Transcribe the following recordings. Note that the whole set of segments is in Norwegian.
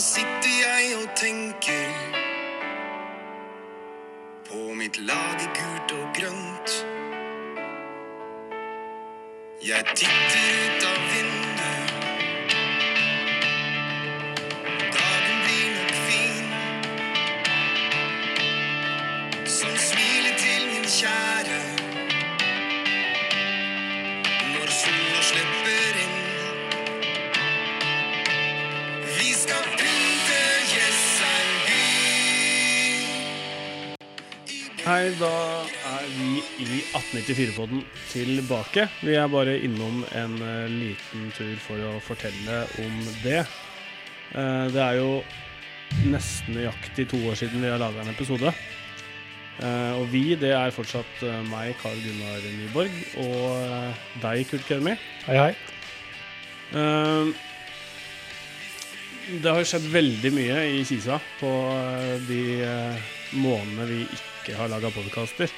sitter jeg og tenker på mitt lag i gult og grønt. Jeg titter ut Hei, da er vi i 1894-podden tilbake. Vi er bare innom en eh, liten tur for å fortelle om det. Eh, det er jo nesten nøyaktig to år siden vi har laga en episode. Eh, og vi, det er fortsatt meg, Carl Gunnar Nyborg, og deg, Kurt Kaumi. Hei, hei. Det har skjedd veldig mye i Kisa på de månedene vi ikke har laga podkaster.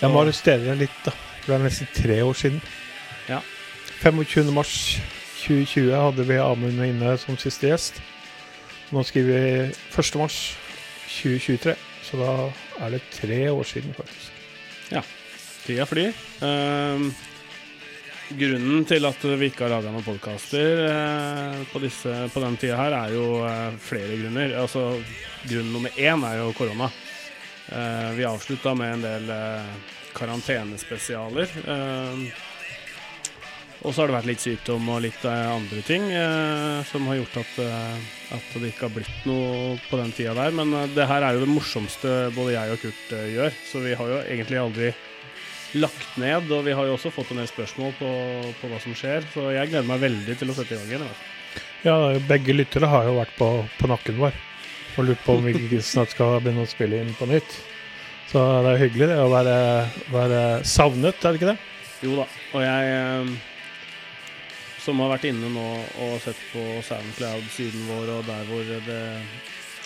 Jeg må arrestere deg litt, da. For det er nesten tre år siden. Ja. 25. mars 2020 hadde vi Amund inne som siste gjest. Nå skriver vi 1. mars 2023, så da er det tre år siden, faktisk. Tida flyr. Ehm, grunnen til at vi ikke har laga noen podkaster på, på den tida her, er jo uh, flere grunner. Altså, grunn nummer én er jo korona. Eh, vi avslutta med en del eh, karantenespesialer. Ehm, og så har det vært litt sykdom og litt eh, andre ting eh, som har gjort at, eh, at det ikke har blitt noe på den tida der. Men eh, det her er jo det morsomste både jeg og Kurt eh, gjør, så vi har jo egentlig aldri lagt ned. Og vi har jo også fått en del spørsmål på, på hva som skjer, så jeg gleder meg veldig til å sette i gang igjen. Ja, begge lyttere har jo vært på, på nakken vår og lurt på om vi ikke snart skal begynne å spille inn på nytt. Så det er hyggelig det å være, være savnet, er det ikke det? Jo da. Og jeg eh, som har vært inne nå og sett på Soundcloud-siden vår og der hvor det,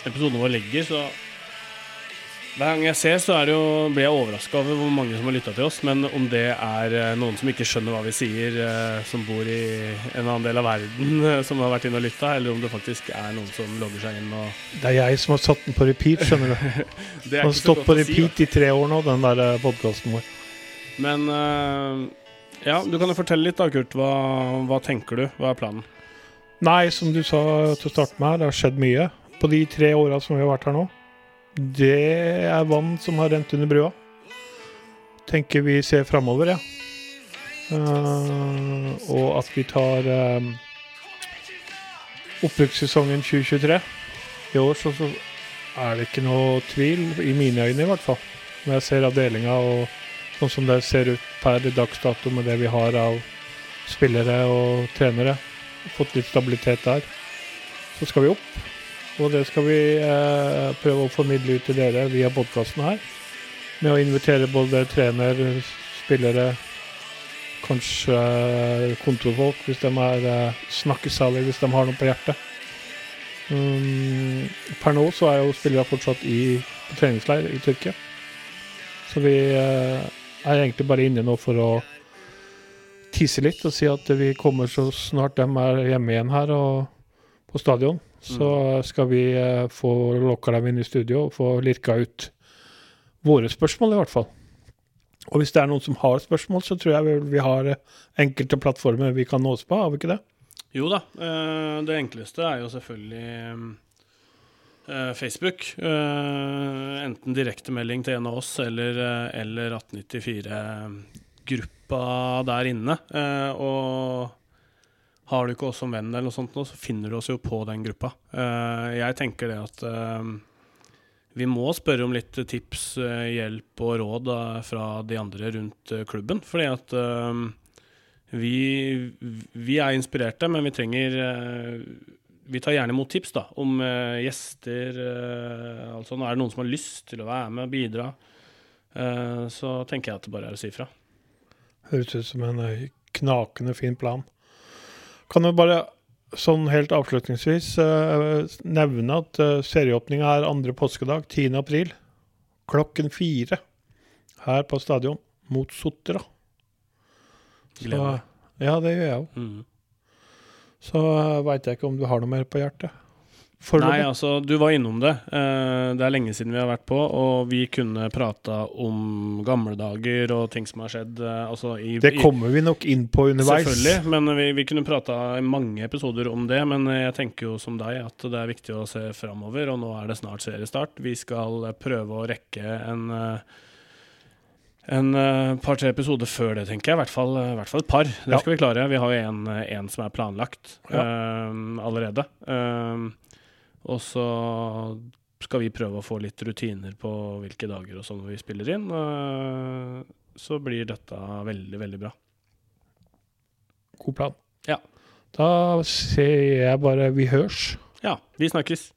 episoden vår ligger, så hver gang jeg ser, så er det jo, blir jeg overraska over hvor mange som har lytta til oss. Men om det er eh, noen som ikke skjønner hva vi sier, eh, som bor i en annen del av verden, eh, som har vært inne og lytta, eller om det faktisk er noen som logger seg inn og Det er jeg som har satt den på repeat, skjønner du. Det Den har stått på repeat si, i tre år nå, den der podkasten vår. Men ja, du kan jo fortelle litt da, Kurt. Hva, hva tenker du? Hva er planen? Nei, som du sa til å starte med, her, det har skjedd mye på de tre åra som vi har vært her nå. Det er vann som har rent under brua. Tenker vi ser framover, ja. Uh, og at vi tar uh, oppbrukssesongen 2023. I år så, så er det ikke noe tvil, i mine øyne i hvert fall. Når jeg ser avdelinga og sånn som det ser ut per dags dato med det vi har av spillere og trenere. Fått litt stabilitet der. Så skal vi opp. Og det skal vi eh, prøve å formidle ut til dere via podkasten her. Med å invitere både trener, spillere, kanskje eh, kontorfolk hvis de er eh, snakkesalige, hvis de har noe på hjertet. Um, per nå så er jo spillere fortsatt i på treningsleir i Tyrkia. Så vi eh, er egentlig bare inne nå for å tisse litt og si at vi kommer så snart de er hjemme igjen her og på stadion. Så skal vi eh, få lokka dem inn i studio og få lirka ut våre spørsmål, i hvert fall. Og hvis det er noen som har spørsmål, så tror jeg vi har eh, enkelte plattformer vi kan nås på, har vi ikke det? Jo da. eh, det enkleste er jo selvfølgelig Facebook. Enten direktemelding til en av oss eller, eller 1894-gruppa der inne. Og har du ikke oss som venn, eller noe sånt, så finner du oss jo på den gruppa. Eh, jeg tenker det at eh, vi må spørre om litt tips, eh, hjelp og råd fra de andre rundt klubben. Fordi at vi, vi er inspirerte, men vi trenger Vi tar gjerne imot tips da, om gjester. altså, er det noen som har lyst til å være med og bidra. Så tenker jeg at det bare er å si ifra. Høres ut som en knakende fin plan. Kan du bare sånn helt avslutningsvis eh, nevne at uh, serieåpninga er andre påskedag, 10. april. Klokken fire her på stadion mot Sotra. Meg. ja, det gjør jeg òg. Mm. Så uh, veit jeg ikke om du har noe mer på hjertet. Nei, foreløpig? altså, du var innom det. Eh, det er lenge siden vi har vært på, og vi kunne prata om gamle dager og ting som har skjedd. eh, altså i, det kommer vi nok inn på underveis. Selvfølgelig, men vi, vi kunne prata i mange episoder om det. Men jeg tenker jo som deg at det er viktig å se framover, og nå er det snart seriestart. Vi skal eh, prøve å rekke en eh, en uh, par-tre episoder før det, tenker jeg. I hvert fall, uh, hvert fall et par. Det Ja. skal vi klare. Vi har jo en, eh, en som er planlagt Ja. eh, allerede. Eh, og så skal vi prøve å få litt rutiner på hvilke dager og sånn vi spiller inn. eh, så blir dette veldig, veldig bra. God plan. Ja. Da sier jeg bare vi hørs. Ja, vi snakkes.